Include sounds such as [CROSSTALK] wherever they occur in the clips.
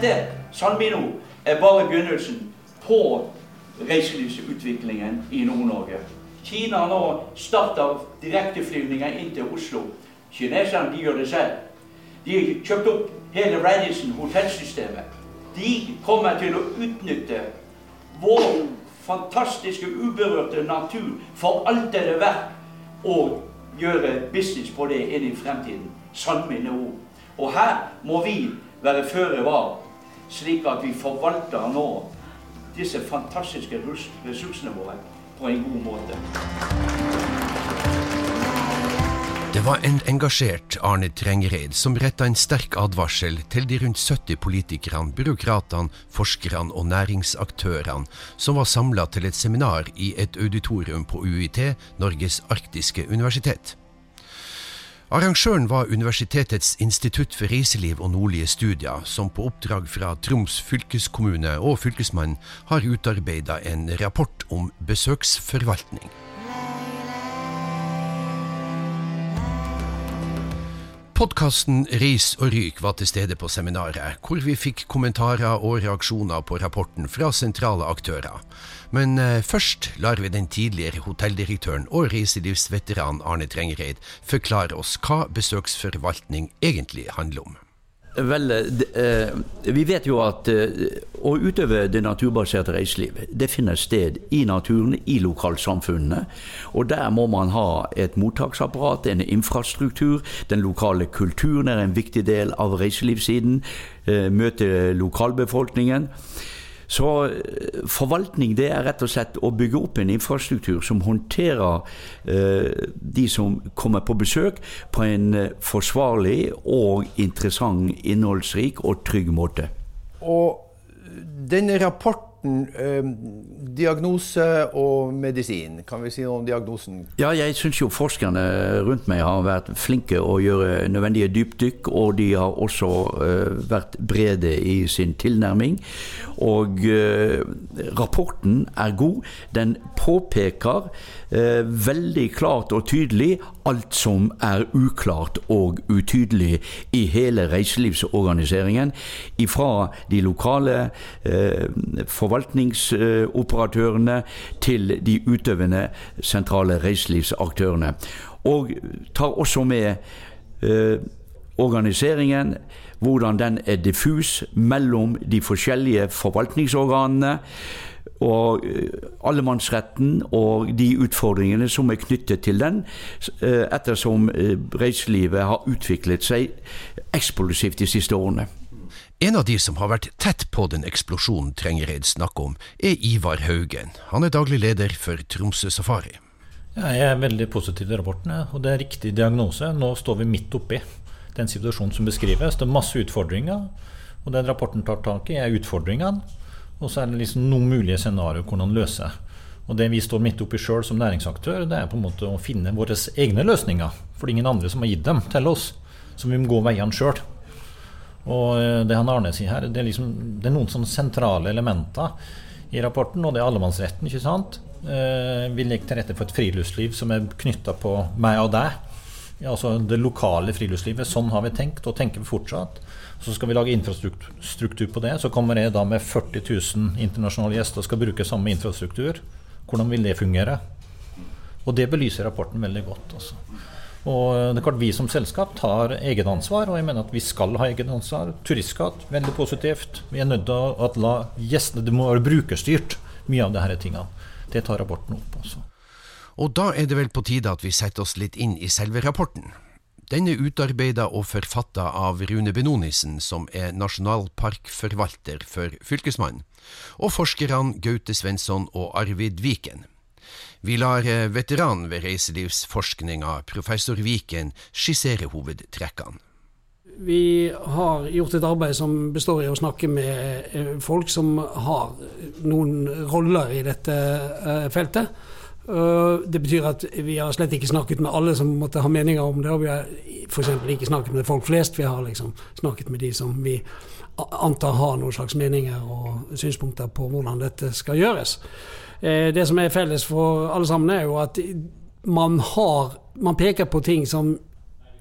dette, Salmino, er bare begynnelsen på reiselivsutviklingen i Nord-Norge. Kina nå starter direkteflyvninger inn til Oslo. Kineserne de gjør det selv. De har kjøpt opp hele Radisson hotellsystemet. De kommer til å utnytte vår fantastiske, uberørte natur for alt det er verdt, og gjøre business på det inn i fremtiden. Sann mine ord. Og her må vi være føre var, slik at vi forvalter nå disse fantastiske ressursene våre på en god måte. Det var en engasjert Arne Trengereid som retta en sterk advarsel til de rundt 70 politikerne, byråkratene, forskerne og næringsaktørene som var samla til et seminar i et auditorium på UiT, Norges arktiske universitet. Arrangøren var Universitetets institutt for reiseliv og nordlige studier, som på oppdrag fra Troms fylkeskommune og Fylkesmannen har utarbeida en rapport om besøksforvaltning. Podkasten Ris og ryk var til stede på seminaret, hvor vi fikk kommentarer og reaksjoner på rapporten fra sentrale aktører. Men eh, først lar vi den tidligere hotelldirektøren og reiselivsveteran Arne Trengereid forklare oss hva besøksforvaltning egentlig handler om. Vel, eh, vi vet jo at eh, å utøve det naturbaserte reiseliv, det finner sted i naturen, i lokalsamfunnene. Og der må man ha et mottaksapparat, en infrastruktur. Den lokale kulturen er en viktig del av reiselivssiden. Eh, møte lokalbefolkningen. Så eh, forvaltning det er rett og slett å bygge opp en infrastruktur som håndterer eh, de som kommer på besøk, på en eh, forsvarlig og interessant, innholdsrik og trygg måte. Og denne rapporten rapporten eh, diagnose og medisin. Kan vi si noe om diagnosen? Ja, jeg syns jo forskerne rundt meg har vært flinke å gjøre nødvendige dypdykk. Og de har også eh, vært brede i sin tilnærming. Og eh, rapporten er god. Den påpeker eh, veldig klart og tydelig alt som er uklart og utydelig i hele reiselivsorganiseringen. Ifra de lokale eh, forvaltningsoperatørene til de utøvende sentrale reiselivsaktørene. Og tar også med eh, organiseringen, hvordan den er diffus mellom de forskjellige forvaltningsorganene. Og eh, allemannsretten og de utfordringene som er knyttet til den, eh, ettersom eh, reiselivet har utviklet seg eksplosivt de siste årene. En av de som har vært tett på den eksplosjonen Trengereid snakker om, er Ivar Haugen. Han er daglig leder for Tromsø Safari. Jeg er veldig positiv til rapporten, og det er riktig diagnose. Nå står vi midt oppi den situasjonen som beskrives. Det er masse utfordringer, og den rapporten tar tak i, er utfordringene. Og så er det liksom noen mulige scenarioer hvordan løse. Og det vi står midt oppi sjøl som næringsaktør, det er på en måte å finne våre egne løsninger. For det er ingen andre som har gitt dem til oss. Så vi må gå veiene sjøl. Og eh, det han Arne sier her, det er, liksom, det er noen sånne sentrale elementer i rapporten, og det er allemannsretten. ikke sant? Eh, vi legger til rette for et friluftsliv som er knytta på meg og deg. Altså det lokale friluftslivet. Sånn har vi tenkt, og tenker vi fortsatt. Så skal vi lage infrastruktur på det. Så kommer jeg da med 40 000 internasjonale gjester og skal bruke samme infrastruktur. Hvordan vil det fungere? Og det belyser rapporten veldig godt. Også. Og det er klart Vi som selskap tar egenansvar, og jeg mener at vi skal ha egenansvar. Turistskatt, veldig positivt. Vi er nødt til å la gjestene Det må være brukerstyrt, mye av disse tingene. Det tar rapporten opp. også. Og da er det vel på tide at vi setter oss litt inn i selve rapporten. Den er utarbeida og forfatta av Rune Benonisen, som er nasjonalparkforvalter for Fylkesmannen, og forskerne Gaute Svensson og Arvid Viken. Vi lar eh, veteranen ved reiselivsforskninga, professor Viken, skissere hovedtrekkene. Vi har gjort et arbeid som består i å snakke med eh, folk som har noen roller i dette eh, feltet. Det betyr at vi har slett ikke snakket med alle som måtte ha meninger om det. Og vi har f.eks. ikke snakket med folk flest. Vi har liksom snakket med de som vi antar har noen slags meninger og synspunkter på hvordan dette skal gjøres. Eh, det som er felles for alle sammen, er jo at man har Man peker på ting som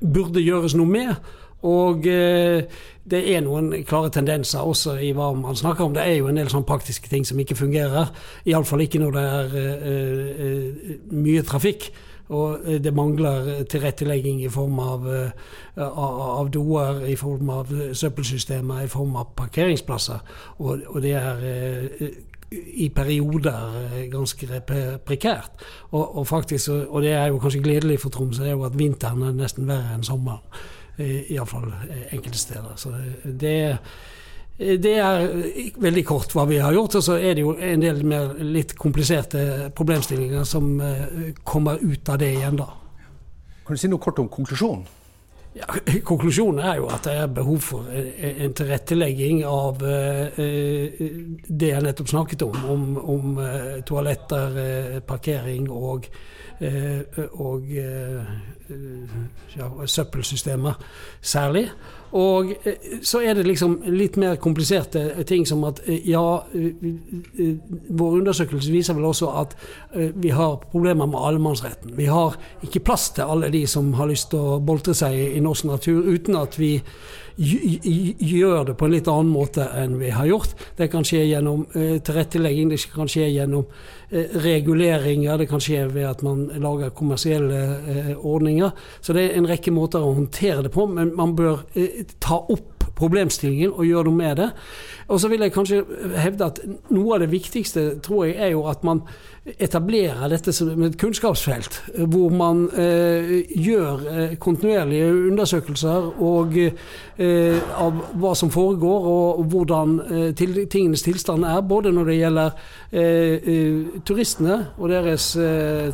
burde gjøres noe med, Og eh, det er noen klare tendenser også i hva man snakker om. Det er jo en del sånn praktiske ting som ikke fungerer. Iallfall ikke når det er eh, mye trafikk. Og det mangler tilrettelegging i form av, av doer, i form av søppelsystemer, i form av parkeringsplasser. Og, og det er i perioder ganske prekært. Og, og, faktisk, og det er jo kanskje gledelig for Tromsø, er jo at vinteren er nesten verre enn sommeren. Iallfall eh, enkelte steder. Så det, det er veldig kort hva vi har gjort. Og så er det jo en del mer litt kompliserte problemstillinger som eh, kommer ut av det igjen, da. Kan du si noe kort om konklusjonen? Ja, [LAUGHS] konklusjonen er jo at det er behov for en tilrettelegging av eh, det jeg nettopp snakket om. Om, om toaletter, parkering og Eh, og eh, ja, søppelsystemer særlig. Og eh, så er det liksom litt mer kompliserte ting som at ja, vår undersøkelse viser vel også at vi har problemer med allemannsretten. Vi har ikke plass til alle de som har lyst til å boltre seg i norsk natur, uten at vi gjør det på en litt annen måte enn vi har gjort. Det kan skje gjennom eh, tilrettelegging, det kan skje gjennom eh, reguleringer, det kan skje ved at man lager kommersielle eh, ordninger. Så det er en rekke måter å håndtere det på, men man bør eh, ta opp problemstillingen og gjøre noe med det. Og så vil jeg kanskje hevde at noe av det viktigste tror jeg er jo at man etablerer dette som et kunnskapsfelt, hvor man eh, gjør eh, kontinuerlige undersøkelser og, eh, av hva som foregår og, hvordan eh, til, tingenes tilstand er, både når det gjelder eh, eh, turistene og deres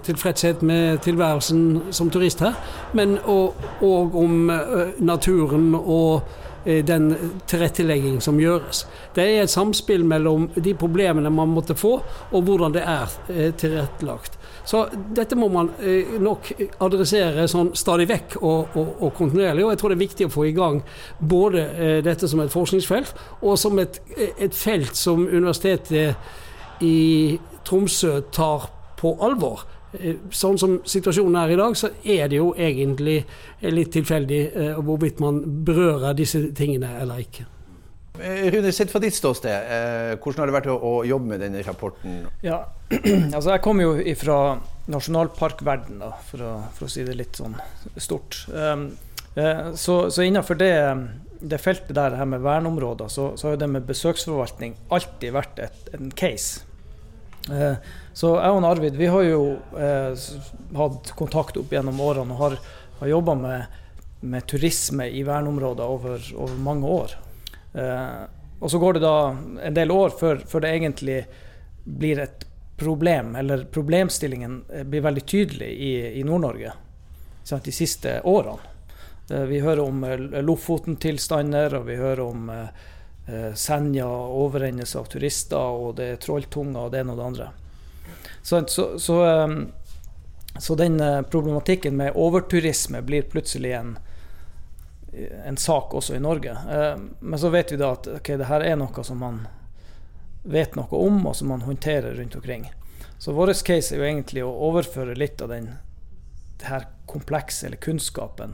tilfredshet med tilværelsen som turist her, men og, og om naturen og den tilrettelegging som gjøres. Det er et samspill mellom de problemene man måtte få, og hvordan det er eh, tilrettelagt. Så dette må man eh, nok adressere sånn stadig vekk og, og, og, kontinuerlig. Og jeg tror det er viktig å få i gang både dette som et forskningsfelt, og som et, et felt som Universitetet i Tromsø tar på alvor. Eh, sånn som situasjonen er i dag, så er det jo egentlig litt tilfeldig eh, hvorvidt man berører disse tingene eller ikke. Eh, Rune, sett fra ditt ståsted, hvordan har det vært å, jobbe med denne rapporten? Ja, [CLEARS THROAT] altså Jeg kommer jo fra nasjonalparkverden, da, for å, for å, si det litt sånn stort. Um, så, så, innenfor det, det, feltet der, det her med verneområder, så, så har jo det med besøksforvaltning alltid vært et, en case. Uh, så jeg og Arvid vi har jo eh, hatt kontakt opp gjennom årene og har, har jobba med, med, turisme i verneområder over, over mange år. Eh, og så går det da en del år før, før det egentlig blir et problem, eller problemstillingen eh, blir veldig tydelig i, i Nord-Norge de siste årene. Eh, vi hører om eh, Lofoten-tilstander, og vi hører om eh, Senja overrennes av turister, og det er trolltunger og det ene og det andre. Så, så, så, ehm, så den eh, problematikken med overturisme blir plutselig en, en sak også i Norge. Men så vet vi da at okay, det her er noe som man vet noe om, og som man håndterer rundt omkring. Så vår case er jo egentlig å overføre litt av den her komplekse eller kunnskapen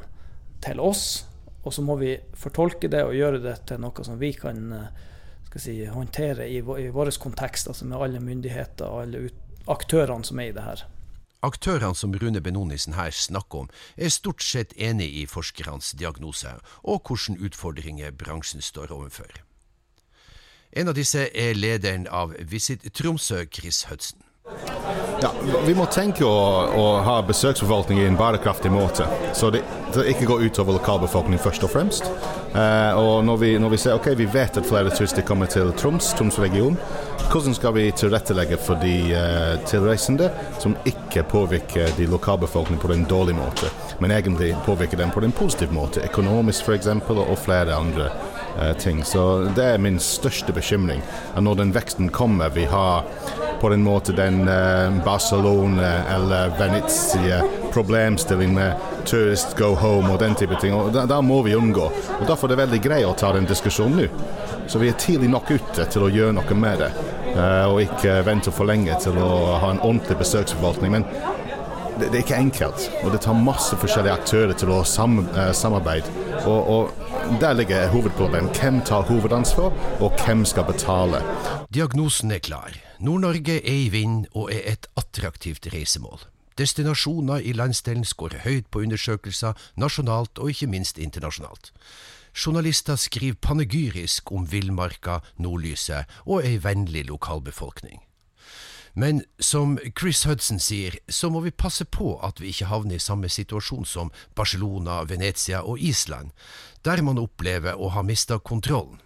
til oss. Og så må vi fortolke det og gjøre det til noe som vi kan eh, si, håndtere i, i vår kontekst, altså med alle myndigheter og alle aktørene som er i det her. Aktørene som Rune Benonisen her snakker om, er stort sett enig i forskernes diagnose og hvilke utfordringer bransjen står overfor. En av disse er lederen av Visit Tromsø, Chris Hudson. Ja, vi må tenke å, å, ha besøksforvaltning i en bærekraftig måte, så det, det ikke går utover lokalbefolkningen først og fremst. Eh, og når vi, når vi ser ok, vi vet at flere turister kommer til Troms, Troms region, hvordan skal vi tilrettelegge for de eh, tilreisende som ikke påvirker de lokalbefolkningen på en dårlig måte, men egentlig påvirker dem på en positiv måte, økonomisk f.eks. og flere andre ting. Så det er min største bekymring. At når den veksten kommer, vi har på en måte den uh, Barcelona eller Venezia problemstilling med tourist go home og den type ting. og da, da, må vi unngå. og Derfor er det veldig greit å ta den diskusjonen nå. Så vi er tidlig nok ute til å gjøre noe med det. Uh, og ikke vente for lenge til å ha en ordentlig besøksforvaltning. Men det, det, er ikke enkelt. Og det tar masse forskjellige aktører til å sam, samarbeide. Og, og der ligger hovedproblemet. Hvem tar hovedansvar, og hvem skal betale? Diagnosen er klar. Nord-Norge er i vind og er et attraktivt reisemål. Destinasjoner i landsdelen skårer høyt på undersøkelser, nasjonalt og ikke minst internasjonalt. Journalister skriver panegyrisk om villmarka, nordlyset og ei vennlig lokalbefolkning. Men som Chris Hudson sier, så må vi passe på at vi ikke havner i samme situasjon som Barcelona, Venezia og Island, der man opplever å ha mista kontrollen.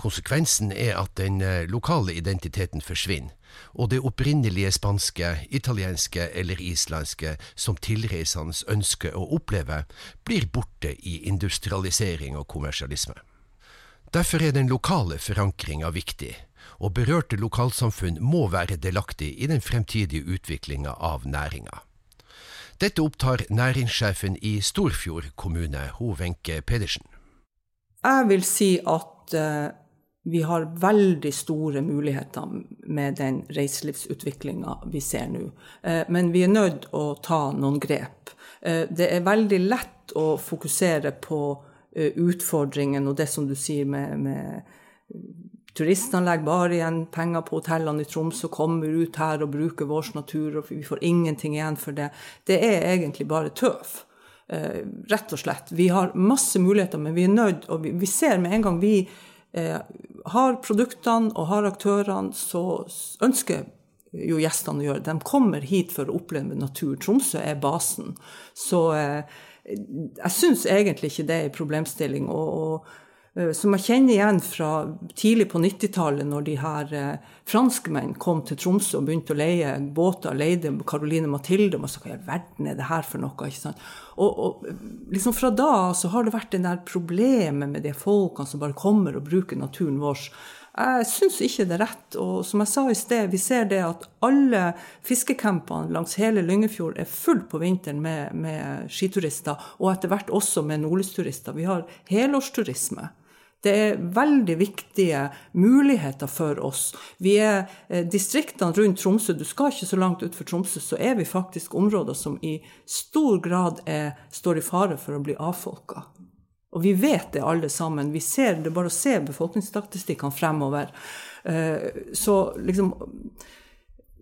Konsekvensen er at den eh, lokale identiteten forsvinner, og det opprinnelige spanske, italienske eller islandske som tilreisende ønsker å oppleve, blir borte i industrialisering og kommersialisme. Derfor er den lokale forankringa viktig, og berørte lokalsamfunn må være delaktig i den fremtidige utviklinga av næringa. Dette opptar næringssjefen i Storfjord kommune, ho Wenche Pedersen. Jeg vil si at uh, vi har veldig store muligheter med den reiselivsutviklinga vi ser nå. Uh, men vi er nødt å ta noen grep. Uh, det er veldig lett å fokusere på utfordringen og det som du sier med, med Turistanlegg bare igjen penger på hotellene i Tromsø, kommer ut her og bruker vår natur, og vi får ingenting igjen for det. Det er egentlig bare tøv. Eh, rett og slett. Vi har masse muligheter, men vi er nødt Og vi, vi ser med en gang vi eh, har produktene og har aktørene, så ønsker jo gjestene å gjøre. De kommer hit for å oppleve natur. Tromsø er basen. Så eh, jeg syns egentlig ikke det er en problemstilling. og, og Eh, som jeg kjenner igjen fra tidlig på 90-tallet, når de her eh, franskmenn kom til Tromsø og begynte å leie båter, leide Caroline Mathilde, og sa hva i verden er det her for noe? ikke sant? Og, og, liksom fra da så har det vært det der problemet med de folkene som bare kommer og bruker naturen vår. Jeg syns ikke det er rett. Og som jeg sa i sted, vi ser det at alle fiskecampene langs hele Lyngefjord er full på vinteren med, med skiturister, og etter hvert også med nordlysturister. Vi har helårsturisme. Det er veldig viktige muligheter for oss. Vi er eh, distriktene rundt Tromsø, du skal ikke så langt utenfor Tromsø, så er vi faktisk områder som i stor grad er, står i fare for å bli avfolka. Og vi vet det alle sammen. Vi ser det bare å se befolkningsstatistikkene fremover. Eh, så liksom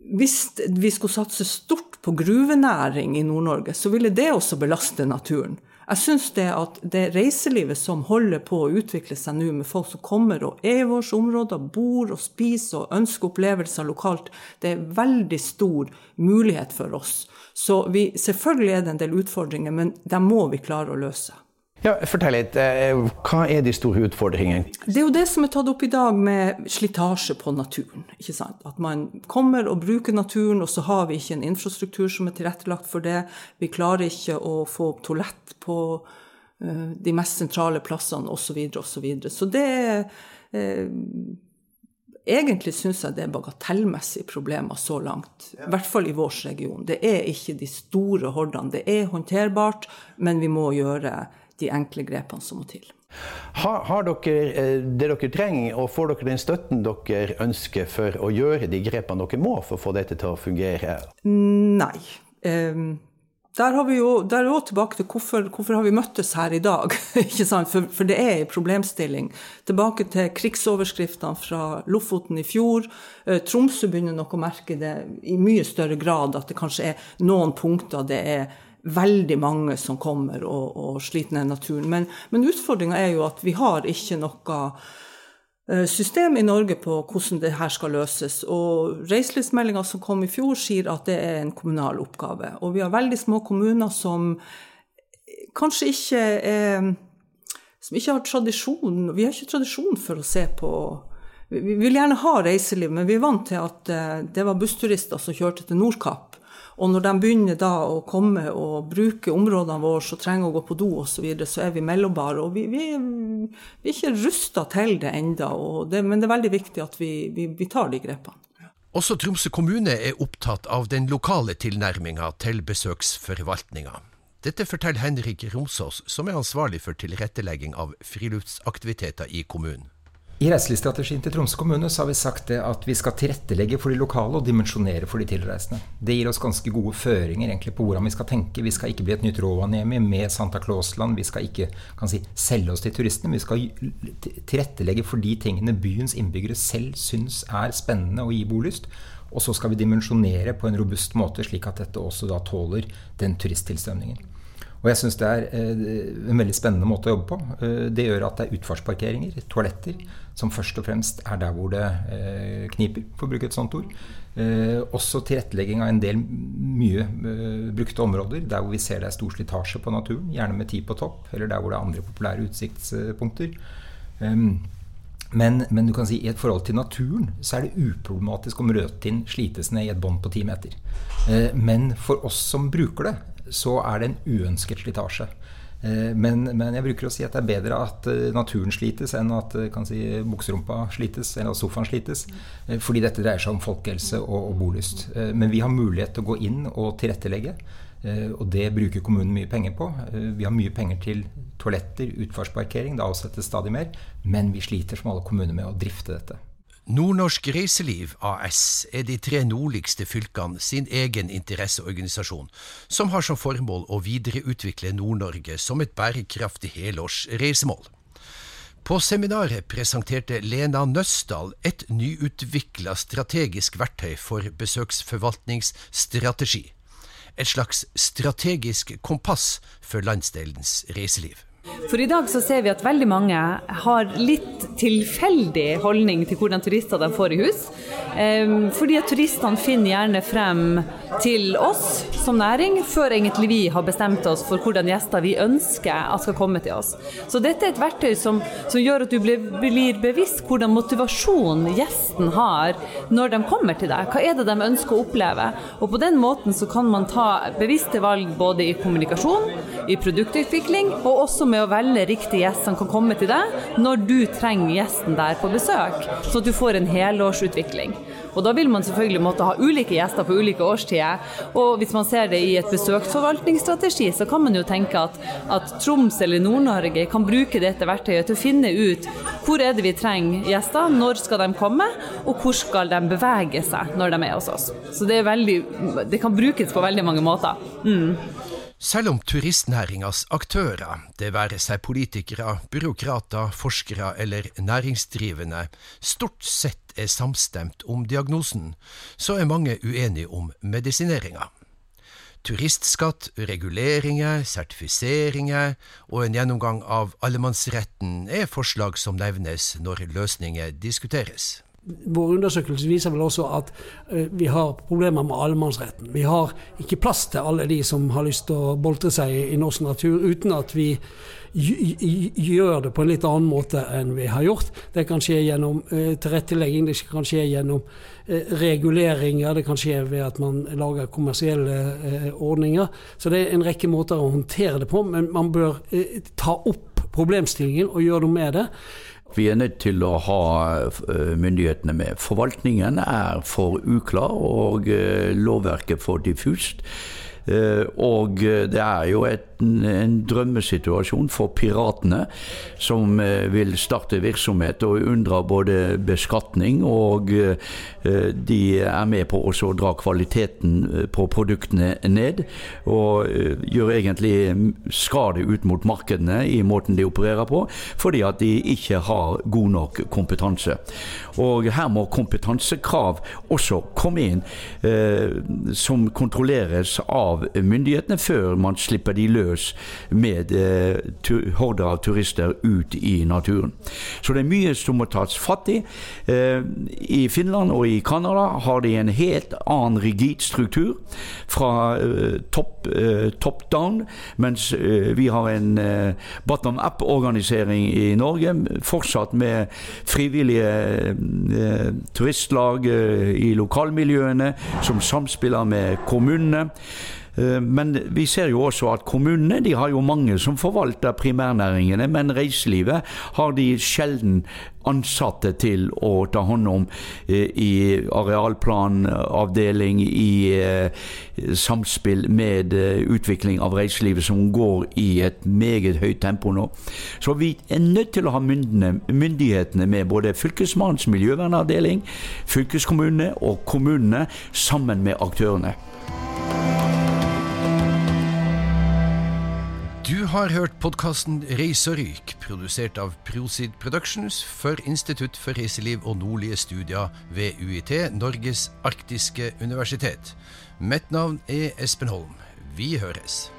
Hvis vi skulle satse stort på gruvenæring i Nord-Norge, så ville det også belaste naturen. Jeg syns det at det reiselivet som holder på å utvikle seg nå, med folk som kommer og er i våre områder, bor og spiser og ønsker opplevelser lokalt, det er veldig stor mulighet for oss. Så vi, selvfølgelig er det en del utfordringer, men dem må vi klare å løse. Ja, Fortell litt. Eh, hva er de store utfordringene? Det er jo det som er tatt opp i dag med slitasje på naturen. ikke sant? At man kommer og bruker naturen, og så har vi ikke en infrastruktur som er tilrettelagt for det. Vi klarer ikke å få toalett på uh, de mest sentrale plassene osv. Og så, videre. så det er uh, Egentlig syns jeg det er bagatellmessige problemer så langt. I hvert fall i vår region. Det er ikke de store hordene. Det er håndterbart, men vi må gjøre de enkle grepene som må til. Har, har, dere eh, det dere trenger, og får dere den støtten dere ønsker for å gjøre de grepene dere må for å få dette til å fungere? Nei. Um, der, har vi jo, der er vi tilbake til hvorfor, hvorfor har vi møttes her i dag. [LAUGHS] ikke sant? For, for, det er en problemstilling. Tilbake til krigsoverskriftene fra Lofoten i fjor. Eh, Tromsø begynner nok å merke det i mye større grad, at det kanskje er noen punkter det er veldig mange som kommer og, og sliter ned naturen. Men, men utfordringa er jo at vi har ikke noe eh, system i Norge på hvordan det her skal løses. Og reiselivsmeldinga som kom i fjor, sier at det er en kommunal oppgave. Og vi har veldig små kommuner som kanskje ikke er Som ikke har tradisjon Vi har ikke tradisjon for å se på Vi vil gjerne ha reiseliv, men vi er vant til at eh, det var bussturister som kjørte til Nordkapp og når de begynner da å komme og bruke områdene våre og trenger å gå på do osv., så, videre, så er vi mellombare. Og vi, vi, vi er ikke rusta til det ennå, men det er veldig viktig at vi, vi, vi tar de grepene. Også Tromsø kommune er opptatt av den lokale tilnærminga til besøksforvaltninga. Dette forteller Henrik Romsås, som er ansvarlig for tilrettelegging av friluftsaktiviteter i kommunen. I reiselivsstrategien til Tromsø kommune så har vi sagt at vi skal tilrettelegge for de lokale og dimensjonere for de tilreisende. Det gir oss ganske gode føringer egentlig på hvordan vi skal tenke. Vi skal ikke bli et nytt Rovaniemi med Santa Claus-land. Vi skal ikke si, selge oss til turistene. Vi skal tilrettelegge for de tingene byens innbyggere selv syns er spennende og gir bolyst. Og så skal vi dimensjonere på en robust måte, slik at dette også da tåler den turisttilstrømningen. Og jeg syns det er eh, en veldig spennende måte å jobbe på. Eh, det gjør at det er utfartsparkeringer, toaletter, som først og fremst er der hvor det eh, kniper, for å bruke et sånt ord. Også tilrettelegging av en del mye brukte områder, der hvor vi ser det er stor slitasje på naturen, gjerne med tid på topp, eller der hvor det er andre populære utsiktspunkter. Ehm, men, men, du kan si i et forhold til naturen så er det uproblematisk om rødtinn slites ned i et bånd på ti meter. Men for oss som bruker det, så er det en uønsket slitasje. Eh, men, men, jeg bruker å si at det er bedre at eh, naturen slites enn at eh, si, bukserumpa slites, eller at sofaen slites. Fordi dette dreier seg om folkehelse og, og bolyst. Men vi har mulighet til å gå inn og tilrettelegge. Og det bruker kommunen mye penger på. Vi har mye penger til toaletter, utfartsparkering. Det avsettes stadig mer. Men vi sliter som alle kommuner med å drifte dette. Nordnorsk Reiseliv AS er de tre nordligste fylkene sin egen interesseorganisasjon, som har som formål å videreutvikle Nord-Norge som et bærekraftig helårs reisemål. På seminaret presenterte Lena Nøsdal et nyutvikla strategisk verktøy for besøksforvaltningsstrategi. Et slags strategisk kompass for landsdelens reiseliv. For i dag så ser vi at veldig mange har litt tilfeldig holdning til hvordan turister de får i hus. Ehm, fordi at turistene finner gjerne frem til oss som næring før egentlig vi har bestemt oss for hvordan gjester vi ønsker at skal komme til oss. Så dette er et verktøy som, som gjør at du blir, bevisst hvordan motivasjon gjesten har når de kommer til deg. Hva er det de ønsker å oppleve? Og på den måten så kan man ta bevisste valg både i kommunikasjon, i produktutvikling og også med å velge riktig gjest som kan komme til deg når du trenger gjesten der på besøk, så du får en helårsutvikling. Og Da vil man selvfølgelig måtte ha ulike gjester på ulike årstider. Og hvis man ser det i et besøksforvaltningsstrategi, så kan man jo tenke at, at Troms eller Nord-Norge kan bruke dette verktøyet til å finne ut hvor er det vi trenger gjester, når skal de komme, og hvor skal de bevege seg når de er hos oss. Så det, veldig, det kan brukes på veldig mange måter. Mm. Selv om turistnæringas aktører, det være seg politikere, byråkrater, forskere eller næringsdrivende, stort sett er samstemt om diagnosen, så er mange uenige om medisineringa. Turistskatt, reguleringer, sertifiseringer og en gjennomgang av allemannsretten er forslag som nevnes når løsninger diskuteres. Vår undersøkelse viser vel også at uh, vi har problemer med allemannsretten. Vi har ikke plass til alle de som har lyst til å boltre seg i norsk natur, uten at vi gjør det på en litt annen måte enn vi har gjort. Det kan skje gjennom uh, tilrettelegging, det kan skje gjennom uh, reguleringer, det kan skje ved at man lager kommersielle ordninger. Så det er en rekke måter å håndtere det på, men man bør ta opp problemstillingen og gjøre noe med det. Vi er nødt til å ha eh, myndighetene med. Forvaltningen er for uklar og eh, lovverket for diffust. Eh, og det er jo et, en drømmesituasjon for piratene, som eh, vil starte virksomhet og unndra både beskatning og eh, de er med på å dra kvaliteten på produktene ned. Og gjør egentlig skade ut mot markedene i måten de opererer på, fordi at de ikke har god nok kompetanse. Og her må kompetansekrav også komme inn, som kontrolleres av myndighetene før man slipper de løs med eh, horder av turister ut i naturen. Så det er mye som må tas fatt i. Eh, I Finland og i Canada har de en helt annen rigid struktur fra eh, top, eh, top, down, mens eh, vi har en eh, bottom up-organisering i Norge, fortsatt med frivillige turistlag i lokalmiljøene som samspiller med kommunene. Eh, men vi ser jo også at kommunene de har jo mange som forvalter primærnæringene, men reiselivet har de sjelden ansatte til å ta hånd om eh, i arealplanavdeling, i eh, samspill med utvikling av reiselivet, som går i et meget høyt tempo nå. Så vi er nødt til å ha myndighetene med, både Fylkesmannens miljøvernavdeling, fylkeskommunene og kommunene, sammen med aktørene. Har hørt podkasten Reis og ryk, produsert av Prosid Productions for Institutt for reiseliv og nordlige studier ved UiT, Norges arktiske universitet. Mitt navn er Espen Holm. Vi høres.